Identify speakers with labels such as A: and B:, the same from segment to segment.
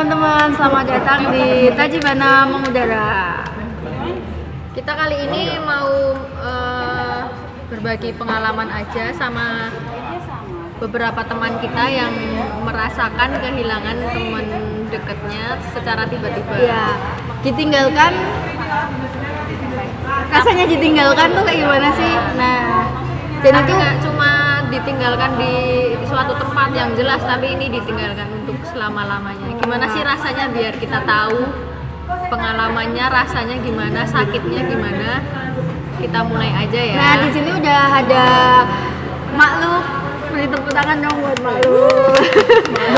A: teman-teman, selamat datang di Tajibana Mengudara.
B: Kita kali ini mau eh, berbagi pengalaman aja sama beberapa teman kita yang merasakan kehilangan teman dekatnya secara tiba-tiba.
A: Ya, ditinggalkan. Rasanya ditinggalkan tuh kayak gimana sih? Nah, dan
B: Tapi
A: itu
B: cuma ditinggalkan di suatu tempat yang jelas, tapi ini ditinggalkan untuk selama-lamanya. Gimana sih rasanya biar kita tahu pengalamannya, rasanya gimana, sakitnya gimana? Kita mulai aja ya.
A: Nah, di sini udah ada makhluk beri tepuk tangan dong buat makhluk.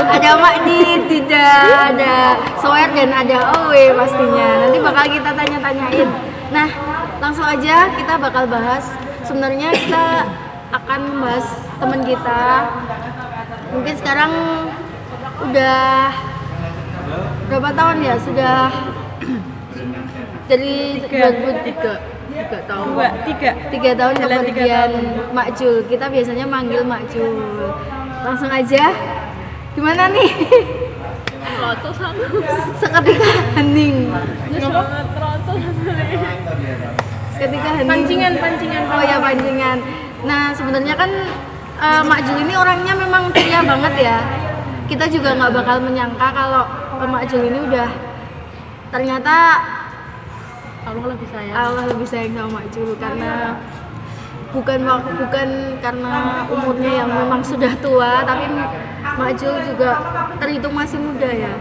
A: ada Makdit, tidak ada Soer dan ada Owe pastinya. Nanti bakal kita tanya-tanyain. Nah, langsung aja kita bakal bahas. Sebenarnya kita akan membahas teman kita. Mungkin sekarang udah berapa tahun ya? Sudah dari 2003 tiga. Tahun.
C: Dua tiga.
A: Tiga tahun
C: Jalan tiga
A: kepergian Mak Jul. Kita biasanya manggil Mak Jul. Langsung aja. Gimana nih?
B: Roto sama.
A: seketika hening. Seketika hening.
C: Pancingan pancingan.
A: Oh ya pancingan nah sebenarnya kan eh, Mak Jul ini orangnya memang ceria banget ya kita juga nggak bakal menyangka kalau eh, Mak Jul ini udah ternyata
B: Allah lebih sayang.
A: Allah lebih sayang sama Mak Jul karena bukan bukan karena umurnya yang memang sudah tua tapi Mak Jul juga terhitung masih muda ya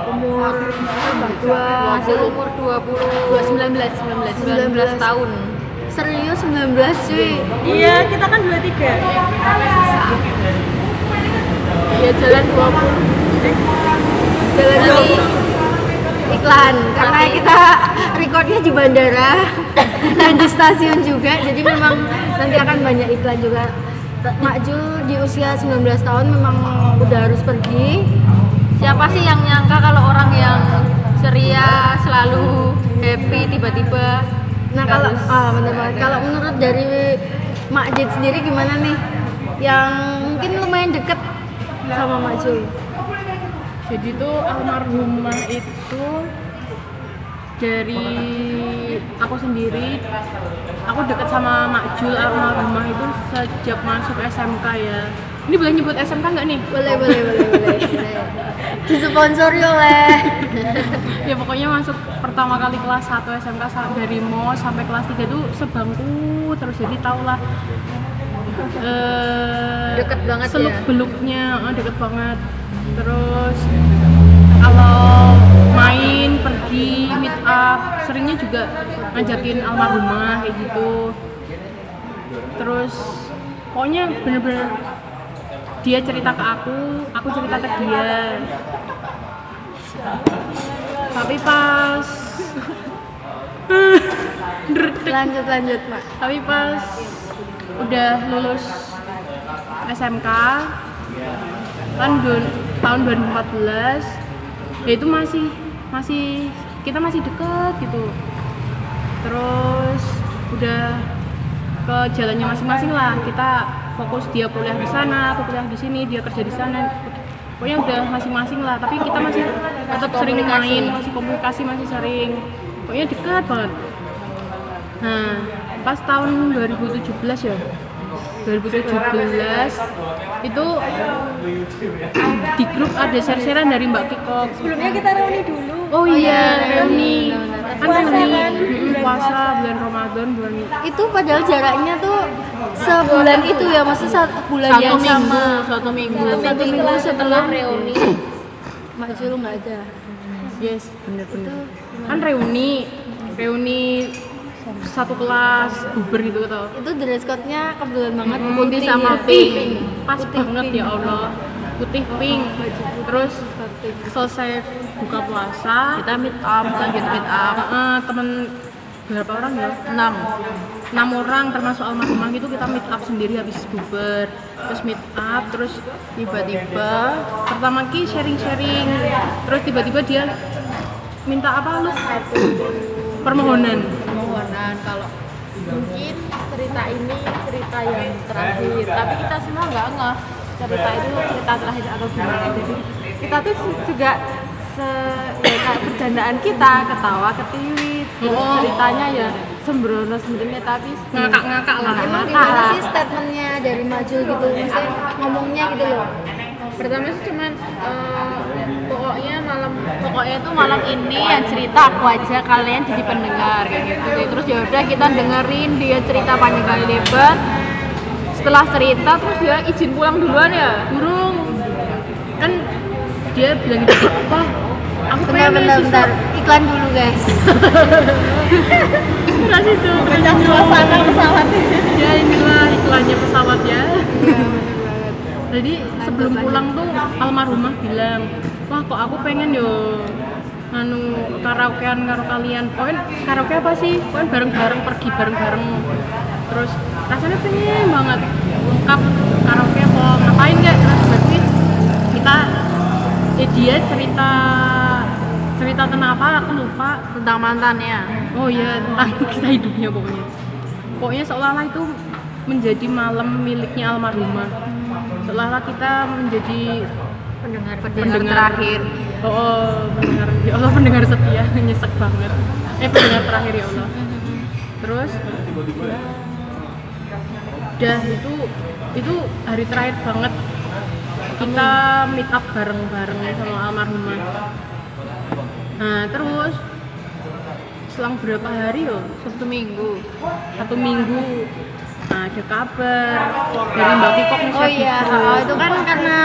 A: umur berapa? dua
B: Masih umur 20 19 19 19 tahun.
A: Serius 19 cuy.
C: Iya kita kan dua tiga.
A: Ya jalan 20 jalan
B: Tapi
A: iklan karena kita recordnya di bandara dan di stasiun juga jadi memang nanti akan banyak iklan juga. Mak Jul di usia 19 tahun memang udah harus pergi.
B: Siapa sih yang nyangka kalau orang yang ceria selalu happy tiba-tiba
A: nah kalau ah bener banget. kalau menurut dari Mak Jit sendiri gimana nih? Yang mungkin lumayan deket sama Mak Jul
C: jadi tuh almarhumah itu dari aku sendiri aku deket sama Mak Jul almarhumah itu sejak masuk SMK ya ini boleh nyebut SMK nggak nih
A: boleh boleh boleh boleh, boleh. disponsori oleh
C: ya pokoknya masuk pertama kali kelas 1 SMK dari MOS sampai kelas 3 tuh sebangku terus jadi tau lah eh,
B: Deket banget ya?
C: seluk beluknya eh, deket banget terus kalau main pergi meet up seringnya juga ngajakin almarhumah kayak gitu terus pokoknya bener-bener dia cerita ke aku aku cerita ke dia. Tapi pas
A: lanjut lanjut Mak
C: tapi pas udah lulus SMK kan tahun 2014 ya itu masih masih kita masih deket gitu. Terus udah ke jalannya masing-masing lah. Kita fokus dia kuliah di sana aku kuliah di sini dia kerja di sana pokoknya udah masing-masing lah tapi kita masih tetap sering main masih komunikasi masih sering pokoknya dekat banget Nah, pas tahun 2017 ya. 2017 itu di grup ada share-sharean dari Mbak Kiko.
A: sebelumnya kita reuni dulu
C: Oh iya, reuni. Kan
A: Puasa
C: reuni
A: kan?
C: mm, puasa bulan Ramadan bulan
A: itu padahal jaraknya tuh sebulan itu ya maksudnya satu bulan
B: satu
A: yang
B: minggu
A: sama.
B: satu minggu.
A: Satu minggu setelah
B: reuni.
A: Mak Jul nggak ada.
C: Yes, bener-bener. Kan reuni, reuni satu kelas buber gitu tau.
A: itu dress code-nya kebetulan banget
B: putih
A: ya.
B: sama
C: Pink,
B: pink.
C: Pas banget ya Allah. Putih pink. Terus selesai buka puasa,
B: kita meet up. lanjut meet up.
C: Eh, temen berapa orang ya?
B: enam.
C: Enam orang termasuk almarhumah gitu kita meet up sendiri habis buber terus meet up terus tiba-tiba pertama ki sharing-sharing. Terus tiba-tiba dia minta apa lu? Permohonan.
B: Permohonan kalau mungkin cerita ini cerita yang terakhir. Tapi kita semua nggak ngeh. Cerita itu cerita terakhir atau gimana. Jadi kita tuh juga
D: se- ya kayak bercandaan kita ketawa ketiwi
C: Oh.
D: ceritanya ya sembrono sebenarnya tapi
C: ngakak-ngakak lah
A: Emang gimana sih statementnya dari maju gitu? Maksudnya ngomongnya gitu loh.
D: pertama sih cuman eh, pokoknya malam pokoknya itu malam ini yang cerita aku aja kalian jadi pendengar kayak gitu Jadi terus ya udah kita dengerin dia cerita panjang kali lebar setelah cerita terus dia izin pulang duluan ya
C: burung kan dia bilang gitu wah aku pengen
A: bentar, bentar. Iklan dulu guys.
C: terus itu.
D: Pecah suasana pesawat.
C: Ya inilah iklannya pesawat ya. Jadi sebelum pulang tuh almarhumah bilang wah kok aku pengen yo nganu karaokean karo kalian. Pokoknya karaoke apa sih? Pokoknya bareng-bareng pergi bareng-bareng. Terus rasanya pengen banget lengkap karaoke apa ngapain gak terus berarti kita ya dia cerita cerita tentang apa aku lupa
D: tentang mantannya
C: Oh iya, tentang kisah hidupnya pokoknya. Pokoknya seolah-olah itu menjadi malam miliknya almarhumah. Seolah-olah kita menjadi
B: pendengar
D: pendengar terakhir
C: oh, oh, pendengar ya Allah pendengar setia nyesek banget. Eh pendengar terakhir ya Allah. Terus udah itu itu hari terakhir banget kita meet up bareng-bareng sama almarhumah. Nah terus selang berapa hari yo?
D: Satu minggu.
C: Satu minggu. Nah, ada kabar dari Mbak Kikok nih
A: Oh iya, oh, itu kan karena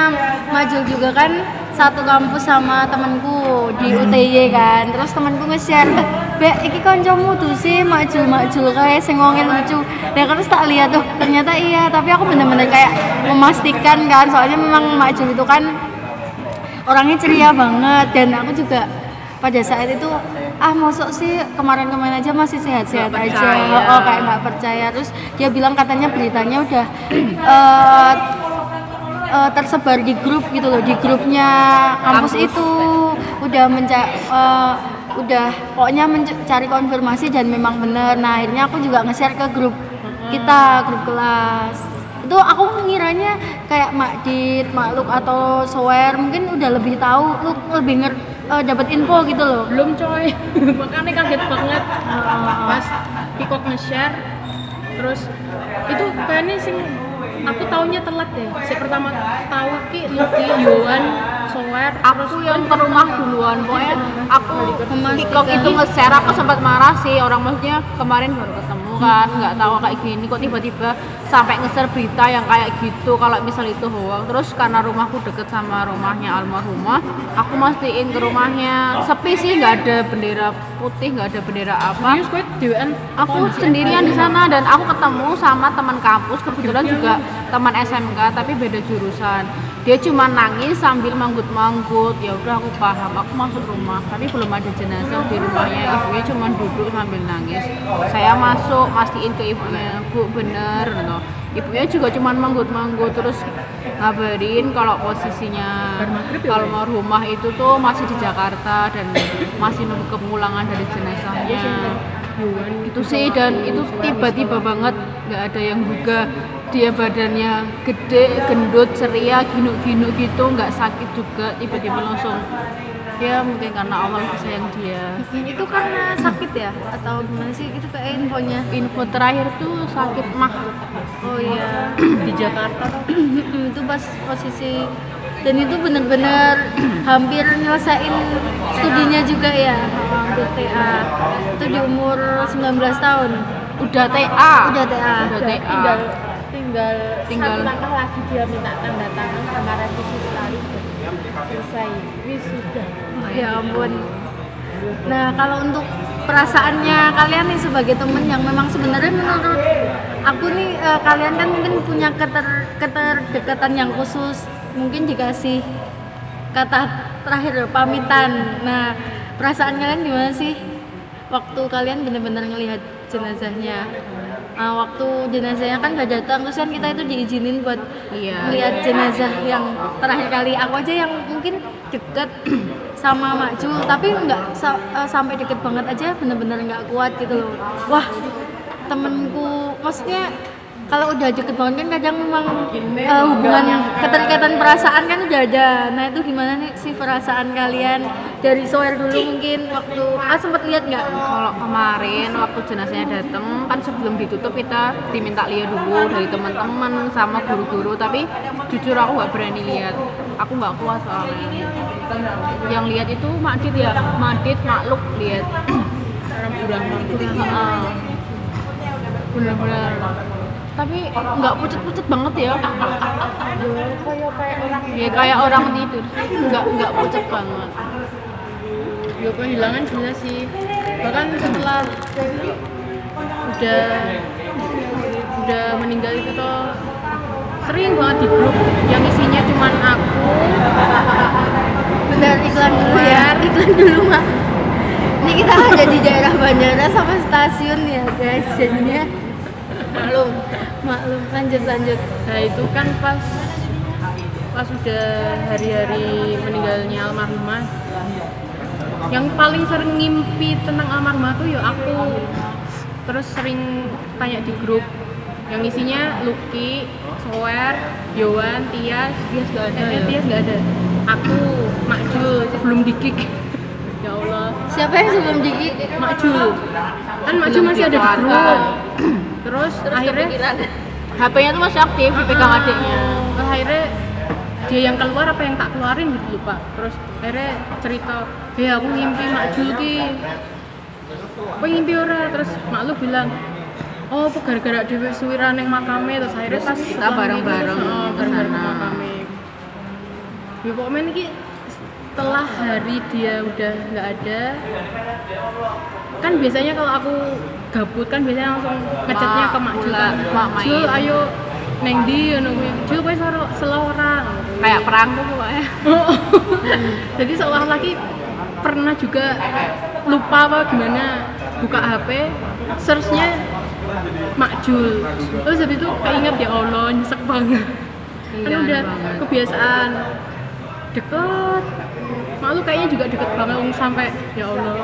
A: Majul juga kan satu kampus sama temanku di UTY kan. Terus temanku nge-share, "Eh, Bek, iki kancamu tuh sih Majul kayak sing wonge lucu." Dan terus tak lihat tuh, ternyata iya, tapi aku bener-bener kayak memastikan kan, soalnya memang Majul itu kan orangnya ceria banget dan aku juga pada saat itu ah masuk sih kemarin-kemarin aja masih sehat-sehat aja.
D: percaya.
A: oh kayak nggak percaya. Terus dia bilang katanya beritanya udah eh, eh, tersebar di grup gitu loh di grupnya kampus,
D: Kampus.
A: itu. Udah menca eh, udah pokoknya mencari konfirmasi dan memang bener. Nah akhirnya aku juga nge-share ke grup kita grup kelas itu aku ngiranya kayak Mak Dit, Mak Luk atau Sower mungkin udah lebih tahu lu lebih nger eh, dapat info gitu loh
C: belum coy makanya kaget banget pas Kikok nge-share terus itu kayaknya sing aku taunya telat deh si pertama tahu ki Lucky Yohan Sower
D: aku yang ke rumah duluan pokoknya aku. Kikok itu nge-share aku sempat marah sih orang maksudnya kemarin baru ketemu kan nggak tahu kayak gini. Kok tiba-tiba sampai nge-share berita yang kayak gitu kalau misal itu hoax. Terus karena rumahku deket sama rumahnya almarhumah aku mastiin ke rumahnya. Sepi sih nggak ada bendera putih nggak ada bendera apa. Aku sendirian di sana dan aku ketemu sama teman kampus. Kebetulan juga teman SMK tapi beda jurusan dia cuma nangis sambil manggut-manggut. Ya udah aku paham. Aku masuk rumah tapi belum ada jenazah di rumahnya. Ibunya cuma duduk sambil nangis. Saya masuk mastiin ke ibunya. Bu bener gitu. ibunya juga cuma manggut-manggut terus ngabarin kalau posisinya kalau mau rumah itu tuh masih di Jakarta dan masih nunggu kepulangan dari jenazahnya. Itu sih dan itu tiba-tiba banget nggak ada yang duga dia badannya gede gendut ceria ginuk-ginuk gitu nggak sakit juga tiba-tiba langsung ya mungkin karena Allah sayang dia.
A: Itu karena sakit ya? Atau gimana sih? Itu kayak infonya?
D: Info terakhir tuh sakit mah.
A: Oh iya.
C: Di Jakarta.
A: Itu pas posisi dan itu bener-bener hampir nyelesain studinya juga ya? Hampir TA itu di umur 19 tahun.
D: Udah TA
A: udah TA
D: udah TA tinggal
C: tinggal satu langkah lagi dia minta tanda tangan sama revisi sekali. Selesai. Wisuda
A: ya ampun. Nah kalau untuk perasaannya kalian nih sebagai temen yang memang sebenarnya menurut aku nih eh, kalian kan mungkin punya keter keterdekatan yang khusus. Mungkin dikasih kata terakhir pamitan. Nah perasaan kalian gimana sih? Waktu kalian benar-benar ngelihat jenazahnya Ah, waktu jenazahnya kan gak datang terus kan kita itu diizinin buat
D: Iya.
A: melihat jenazah yang terakhir kali. Aku aja yang mungkin deket sama Mak Jul tapi nggak sa- eh, sampai deket banget aja bener-bener nggak kuat gitu loh. Wah temenku maksudnya kalau udah deket banget kan kadang memang eh, hubungan keterikatan perasaan kan udah ada. Nah itu gimana nih sih perasaan kalian dari Soer dulu mungkin waktu ah sempat lihat nggak?
D: Kalau kemarin waktu jenazahnya datang kan sebelum ditutup kita diminta lihat dulu dari teman-teman sama guru-guru tapi jujur aku nggak berani lihat. Aku nggak kuat soalnya. Yang lihat itu Makdit ya Makdit Makluk lihat. Heeh. bener-bener tapi nggak pucet-pucet banget ya. Ya kayak orang tidur. Nggak nggak pucet banget
C: ya kehilangan jelas sih. Bahkan setelah udah udah meninggal itu tuh sering banget di grup. Yang isinya cuman aku
A: benar iklan dulu ya. Iklan dulu mak ini kita ada di daerah bandara sama stasiun ya guys. Jadinya maklum. Maklum lanjut lanjut.
C: Nah itu kan pas pas udah hari-hari meninggalnya almarhumah yang paling sering ngimpi tentang almarhumah tuh ya aku. Terus sering tanya di grup. Yang isinya Lucky, Sower, Yowan, Tias, Tias gak ada, eh, Tias gak ada. Aku, Makjul sebelum dikik. ya Allah,
A: siapa yang sebelum dikit
C: Makjul. Kan Makjul masih ada di grup. Terus, akhirnya
D: HP-nya tuh masih aktif dipegang adiknya.
C: Terus akhirnya dia yang keluar apa yang tak keluarin gitu lupa terus akhirnya cerita ya aku ngimpi Mak Jul ki. Apa ngimpi ora? Terus mak lu bilang oh apa gara-gara dewe suwiran yang makame. Terus akhirnya pas
D: kita bareng-bareng
C: oh, bareng-bareng makame. Ya pokoknya ini setelah hari dia udah nggak ada kan biasanya kalau aku gabut kan biasanya langsung ngechatnya ke Mak Jul kan.
D: Mak
C: ayo neng di ngono kuwi. Jul kowe
D: kayak perang tuh pokoknya.
C: Jadi seolah lagi pernah juga lupa apa gimana buka HP searchnya makjul. Terus habis itu keinget ya Allah nyesek banget. Kan
D: Iya,
C: udah
D: banget.
C: kebiasaan. Deket. Malu kayaknya juga deket banget Wong, sampai ya Allah.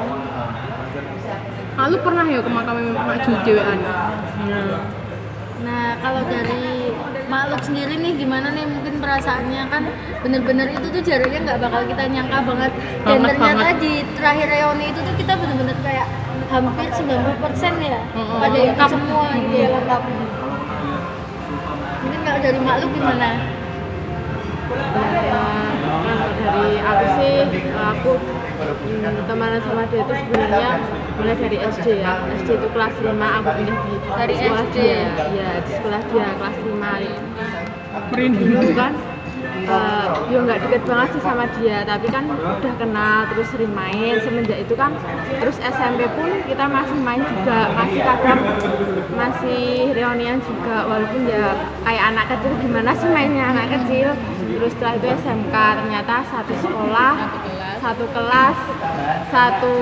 C: Malu pernah ya ke makam makjul dewean?
A: Nah, kalau dari makhluk sendiri nih gimana nih mungkin perasaannya kan bener-bener itu tuh jaraknya nggak bakal kita nyangka banget dan
C: Banget,
A: ternyata
C: banget.
A: di terakhir reuni itu tuh kita bener-bener kayak hampir 90% ya
C: Mm-mm,
A: pada
C: lengkap.
A: semua gitu ya lengkap mungkin kalau dari makhluk gimana?
E: Nah, dari aku sih aku temenan sama dia itu sebenarnya mulai dari SD ya. SD itu kelas 5 aku pindah di
A: Dari
E: sekolah
A: SD?
E: dia. ya? Di sekolah dia kelas 5 merinding. Kan eh, ya nggak deket banget sih sama dia tapi kan udah kenal terus sering main. Semenjak itu kan terus SMP pun kita masih main juga masih kadang masih reunian juga. Walaupun ya kayak anak kecil gimana sih mainnya anak kecil? Terus setelah itu SMK ternyata satu sekolah satu kelas satu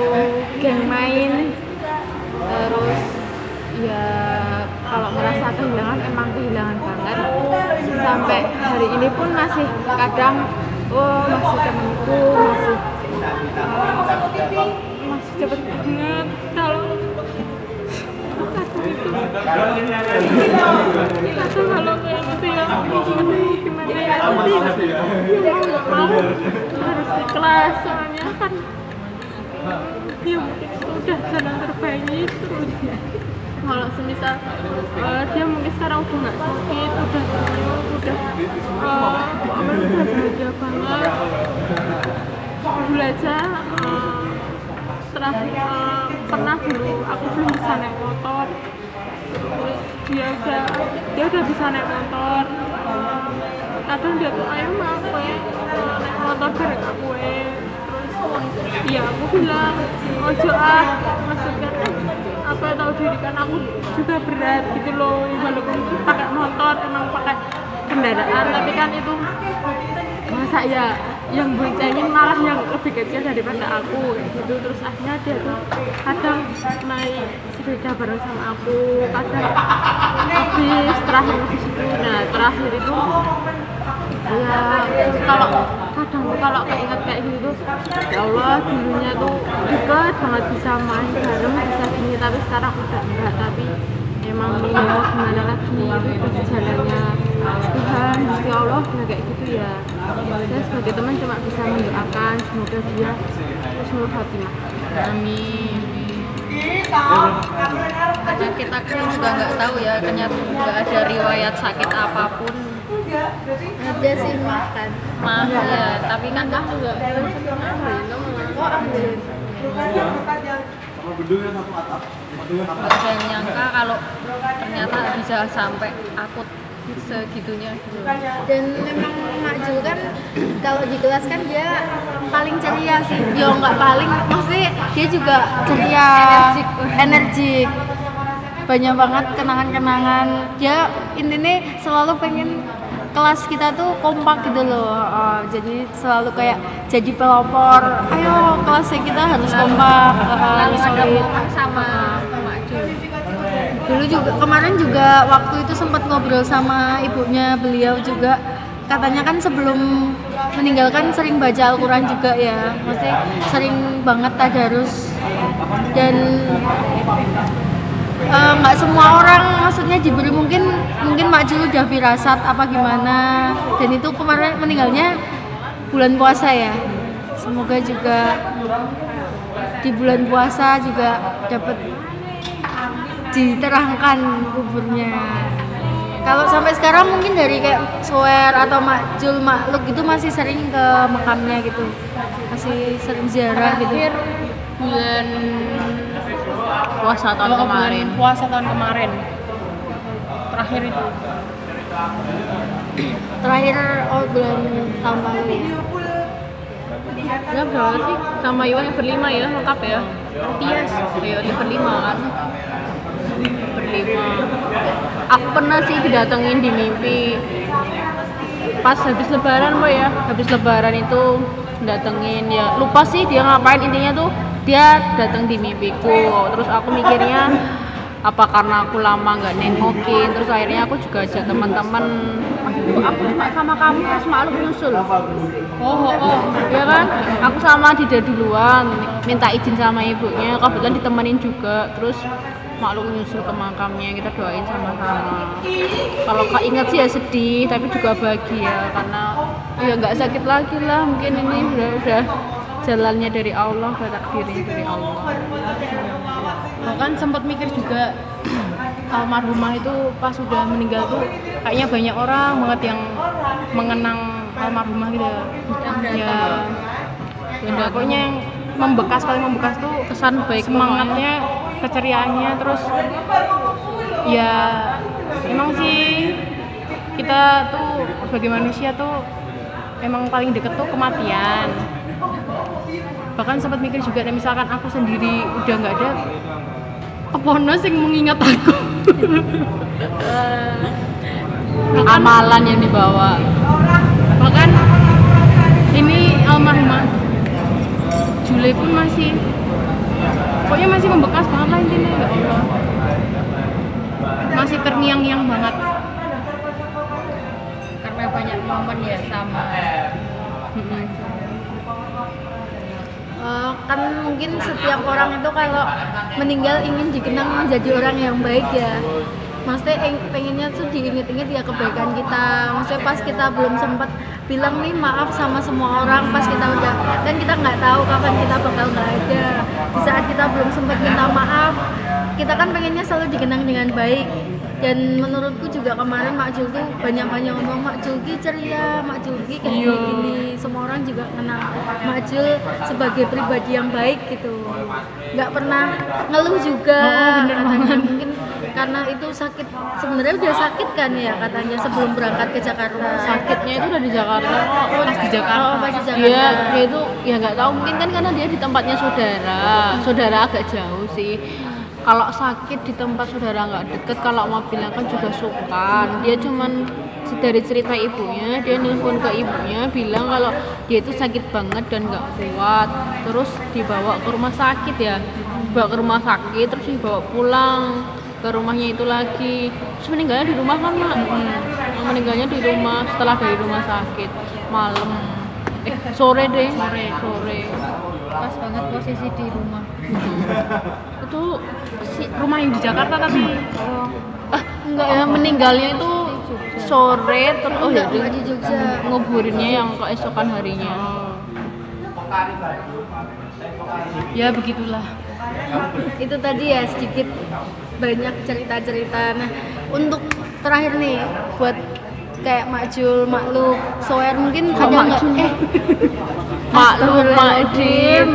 E: geng main. Terus ya kalau merasa kehilangan emang kehilangan banget. Sampai hari ini pun masih kadang oh masih temenku masih eh, masih cepet banget kalau gitu ya gimana ya ya nggak mau harus kan ya jalan terbaik kalau semisal eh, dia mungkin sekarang nggak sakit udah udah eh, banget eh, terakhir eh, pernah dulu aku belum bisa naik motor dia udah dia udah bisa naik motor. Eh, kadang dia tuh aku ya eh, naik motor bareng aku terus ya aku bilang ojo ah maksudnya apa tahu diri kan aku juga berat gitu loh walaupun pakai motor emang pakai kendaraan tapi kan itu masa ya yang boncengin malah yang lebih kecil daripada aku gitu. Terus akhirnya dia tuh kadang naik sepeda bareng sama aku kadang terakhir nah terakhir itu ya kalau kadang kalau keinget kayak gitu ya Allah dulunya tuh deket banget bisa main bareng bisa gini tapi sekarang udah enggak. Tapi emang mau gimana lagi? Itu jalannya
C: Tuhan Gusti Allah ya kayak gitu ya. Saya sebagai teman cuma bisa mendoakan semoga dia husnul khatimah amin.
B: karena kita kan juga nggak tahu ya ternyata nggak ada riwayat sakit apa pun.
A: Ada sih makan
B: mah ya tapi kan kan juga
A: oh ambil
B: nggak ada yang nyangka kalau ternyata bisa sampai akut segitunya. Gitu
A: dan memang Mak Jul kan kalau di kelas kan dia paling ceria sih. Dia nggak paling maksudnya dia juga ceria. energik energik. Banyak banget kenangan-kenangan. Dia intinya selalu pengen kelas kita tuh kompak gitu loh. Uh, jadi selalu kayak jadi pelopor. Ayo kelasnya kita harus kompak. Uh, harus solid
B: sama
A: dulu juga kemarin juga waktu itu sempat ngobrol sama ibunya beliau juga katanya kan sebelum meninggalkan sering baca Al-Quran juga ya. Maksudnya sering banget tadarus. Dan eh, nggak semua orang maksudnya diberi mungkin mungkin Mak Jul udah firasat apa gimana. Dan itu kemarin meninggalnya bulan puasa ya. Semoga juga di bulan puasa juga dapat diterangkan kuburnya kalau sampai sekarang mungkin dari kayak Soer atau Makjul Makluk itu masih sering ke makamnya gitu masih sering ziarah gitu
D: Terakhir bulan puasa tahun
C: Kalau
D: kemarin.
C: bulan puasa tahun kemarin terakhir itu
A: terakhir oh bulan tahun lalu ya
D: Ya berapa sih? Sama Iwan yang berlima ya, lengkap ya. Tias, ya dia berlima kan. Berlima. Aku pernah sih didatengin di mimpi. Pas habis lebaran mbak ya, habis lebaran itu datengin ya lupa sih dia ngapain. Intinya tuh dia datang di mimpiku. Terus aku mikirnya apa karena aku lama nggak nengokin? Terus akhirnya aku juga ajak teman-teman "Aduh, aku sama kamu terus malu nyusul.
C: Oh oh, oh.
D: ya kan? Aku sama Dida duluan minta izin sama ibunya. Kebetulan ditemenin juga. Terus maklum nyusul ke makamnya kita doain sama-sama kalau kak ingat sih ya sedih tapi juga bahagia karena ya nggak sakit lagi lah mungkin ini udah udah jalannya dari Allah takdirnya dari Allah.
C: Bahkan sempat mikir juga almarhumah itu pas sudah meninggal tuh kayaknya banyak orang banget yang mengenang almarhumah gitu. Ya ya pokoknya yang membekas paling membekas tuh
D: kesan baik
C: semangatnya keceriaannya terus ya emang sih kita tuh sebagai manusia tuh emang paling deket tuh kematian. Bahkan sempat mikir juga dan misalkan aku sendiri udah nggak ada kepono sing mengingat aku?
D: Amalan yang dibawa.
C: Bahkan ini almarhumah Jule pun masih pokoknya masih membekas banget lah intinya ya Allah. Masih terngiang-ngiang banget.
B: Karena banyak momen ya sama.
A: Eh, kan mungkin setiap orang itu kalau meninggal ingin dikenang menjadi orang yang baik ya. Maksudnya eng- pengennya tuh diinget-inget ya kebaikan kita. Maksudnya pas kita belum sempat bilang nih maaf sama semua orang pas kita udah kan kita nggak tahu kapan kita bakal nggak ada. Di saat kita belum sempat minta maaf kita kan pengennya selalu dikenang dengan baik. Dan menurutku juga kemarin Mak Jul tuh banyak-banyak ngomong Mak Julki ceria, Mak Julki kayak
C: Iya.
A: gini. Semua orang juga kenal Mak Jul sebagai pribadi yang baik gitu. Nggak pernah ngeluh juga
C: Oh, bener
A: mungkin karena itu sakit sebenarnya udah sakit kan ya katanya sebelum berangkat ke Jakarta.
D: Sakitnya itu udah di Jakarta kok.
C: Pas di Jakarta.
A: Oh pas di Jakarta.
D: Dia dia itu ya nggak tahu mungkin kan karena dia di tempatnya saudara. Saudara agak jauh sih. Kalau sakit di tempat saudara nggak deket kalau mau bilang kan juga sungkan dia cuman dari cerita ibunya dia nelpon ke ibunya bilang kalau dia itu sakit banget dan nggak kuat. Terus dibawa ke rumah sakit ya. Dibawa ke rumah sakit terus dibawa pulang ke rumahnya itu lagi. Terus meninggalnya di rumah kan mak? Meninggalnya di rumah setelah dari rumah sakit malam. Eh sore deh. Sore sore.
B: Pas banget posisi di rumah.
D: Itu si
C: rumah yang di Jakarta tapi
D: ah enggak ya meninggalnya itu sore terus oh ya
A: di Jogja.
D: nguburinnya yang keesokan harinya.
C: Ya begitulah.
A: Itu tadi ya sedikit banyak cerita-cerita. Nah untuk terakhir nih buat kayak Makjul, Makluk, Soer mungkin
D: Kok
A: ada nggak? Eh
D: Makluk,
A: Astagfirullahaladzim.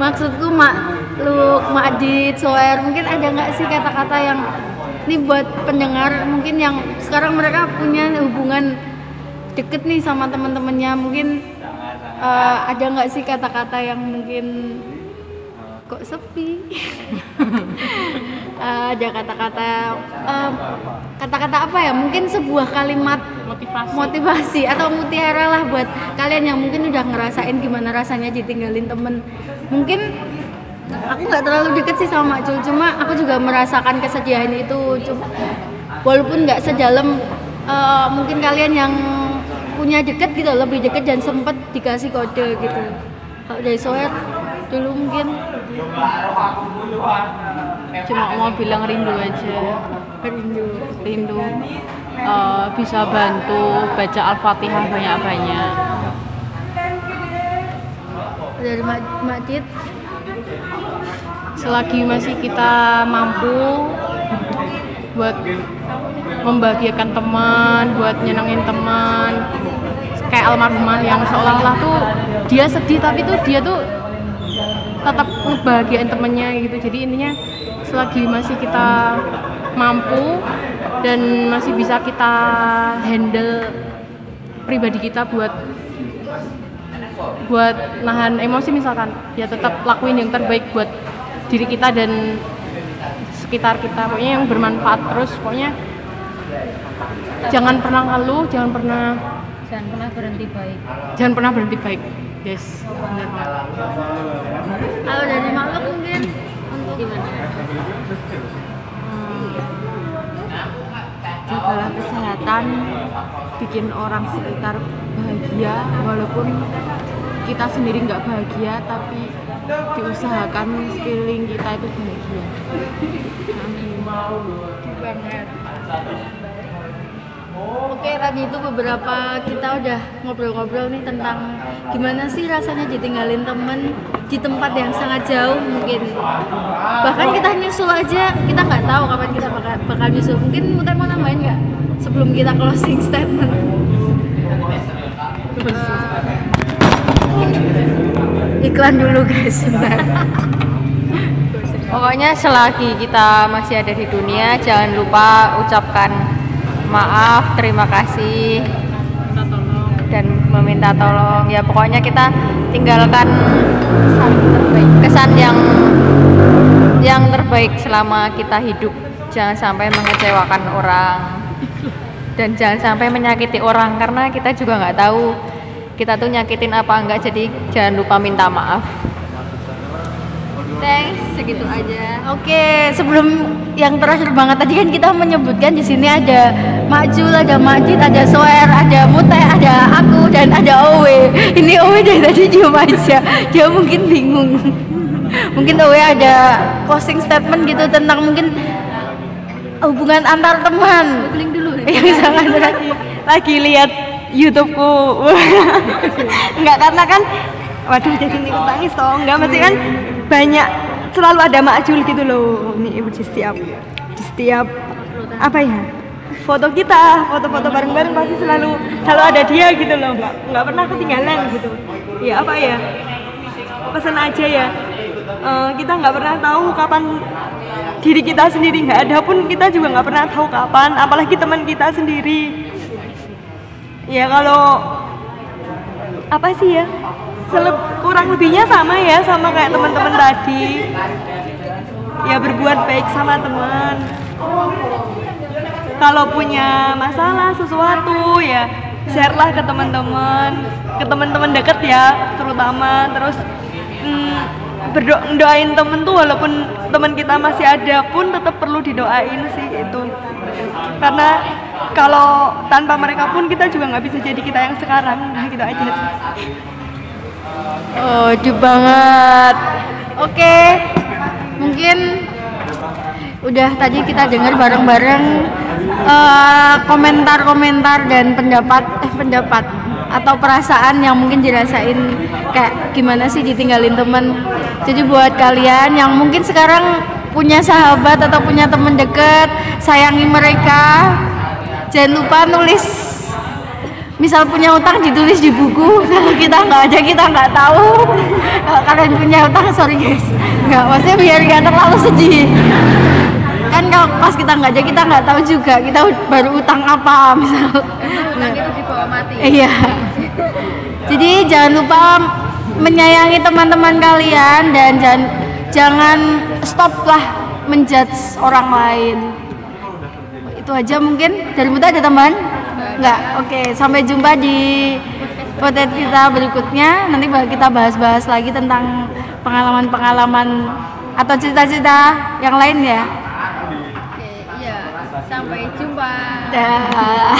A: maksudku Makluk, Makdit, Soer mungkin ada nggak sih kata-kata yang ini buat pendengar mungkin yang sekarang mereka punya hubungan deket nih sama teman-temannya. Mungkin eh, ada nggak sih kata-kata yang mungkin kok sepi. Eh, ada kata-kata kata-kata apa ya? Mungkin sebuah kalimat
C: motivasi.
A: motivasi atau mutiara lah buat kalian yang mungkin udah ngerasain gimana rasanya ditinggalin temen. Mungkin aku nggak terlalu deket sih sama Cul cuma aku juga merasakan kesedihan itu. Cuma walaupun nggak sedalam eh, mungkin kalian yang punya deket gitu lebih deket dan sempet dikasih kode gitu. Kalau dari Soer dulu mungkin
D: cuma mau bilang rindu aja.
A: Rindu
D: rindu. Eh, bisa bantu baca al-fatihah banyak-banyak.
A: Dari Makdit
C: selagi masih kita mampu buat membahagiakan teman, buat nyenengin teman, kayak almarhumah yang seolah-olah tuh dia sedih tapi tuh dia tuh ngebahagiain temennya gitu. Jadi intinya selagi masih kita mampu dan masih bisa kita handle pribadi kita buat buat nahan emosi misalkan ya tetap lakuin yang terbaik buat diri kita dan sekitar kita pokoknya yang bermanfaat terus pokoknya jangan pernah ngeluh jangan pernah
B: Jangan pernah berhenti baik.
C: jangan pernah berhenti baik benar
A: kalau dari Makluk mungkin untuk
B: Gimana?
F: jagalah kesehatan bikin orang sekitar bahagia walaupun kita sendiri nggak bahagia tapi diusahakan sekeliling kita itu bahagia
A: banget. Oke, tadi itu beberapa kita udah ngobrol-ngobrol nih tentang gimana sih rasanya ditinggalin temen di tempat yang sangat jauh mungkin. Bahkan kita nyusul aja, kita nggak tahu kapan kita bakal, bakal nyusul. Mungkin Mutai mau nambahin nggak sebelum kita closing statement? Iklan dulu guys, sebentar.
B: Pokoknya selagi kita masih ada di dunia, jangan lupa ucapkan maaf, terima kasih, dan meminta tolong. Ya pokoknya kita tinggalkan kesan yang yang terbaik selama kita hidup. Jangan sampai mengecewakan orang dan jangan sampai menyakiti orang karena kita juga nggak tahu kita tuh nyakitin apa enggak. Jadi jangan lupa minta maaf. Thanks, segitu aja.
A: Oke, sebelum yang terakhir banget tadi kan kita menyebutkan di sini ada Makjul, ada Majid, ada Soer, ada Mute, ada aku dan ada Owe. Ini Owe dari tadi diem aja. Dia mungkin bingung. mungkin Owe ada closing statement gitu tentang mungkin hubungan antar teman. Googling dulu. Yang sangat
F: lagi, lagi lihat YouTubeku enggak karena kan waduh jadi ikut nangis toh. Enggak mesti kan banyak selalu ada makjul gitu loh. Nih di setiap di setiap apa ya? Foto kita foto-foto bareng-bareng pasti selalu selalu ada dia gitu loh. Nggak nggak pernah ketinggalan gitu. Ya apa ya? Pesan aja ya. Eh, kita nggak pernah tahu kapan diri kita sendiri. Nggak ada pun kita juga nggak pernah tahu kapan apalagi teman kita sendiri. Ya kalau apa sih ya seleb, kurang lebihnya sama ya sama kayak teman-teman tadi. Ya berbuat baik sama teman. Kalau punya masalah sesuatu ya share lah ke teman-teman. Ke teman-teman deket ya terutama. Terus mm, berdoa doain temen tuh walaupun teman kita masih ada pun tetap perlu didoain sih itu. Karena kalau tanpa mereka pun kita juga nggak bisa jadi kita yang sekarang. Nah gitu aja sih
A: Oh, di banget. Oke, mungkin udah tadi kita dengar bareng-bareng eh, komentar-komentar dan pendapat eh pendapat atau perasaan yang mungkin dirasain kayak gimana sih ditinggalin temen jadi buat kalian yang mungkin sekarang punya sahabat atau punya temen deket sayangi mereka jangan lupa nulis misal punya utang ditulis di buku kalau kita nggak ada kita nggak tahu. Kalau kalian punya utang sorry guys. Nggak maksudnya biar nggak terlalu sedih. Kan kalau pas kita nggak ada kita nggak tahu juga kita baru utang apa misal.
B: Utang itu dibawa mati.
A: iya. Jadi jangan lupa menyayangi teman-teman kalian dan jangan jangan stop lah menjudge orang lain. Itu aja mungkin. Dari Muta ada tambahan nggak oke sampai jumpa di podcast kita berikutnya nanti kita bahas-bahas lagi tentang pengalaman-pengalaman atau cerita-cerita yang lain ya
B: Oke, iya. Sampai jumpa.
A: Dah.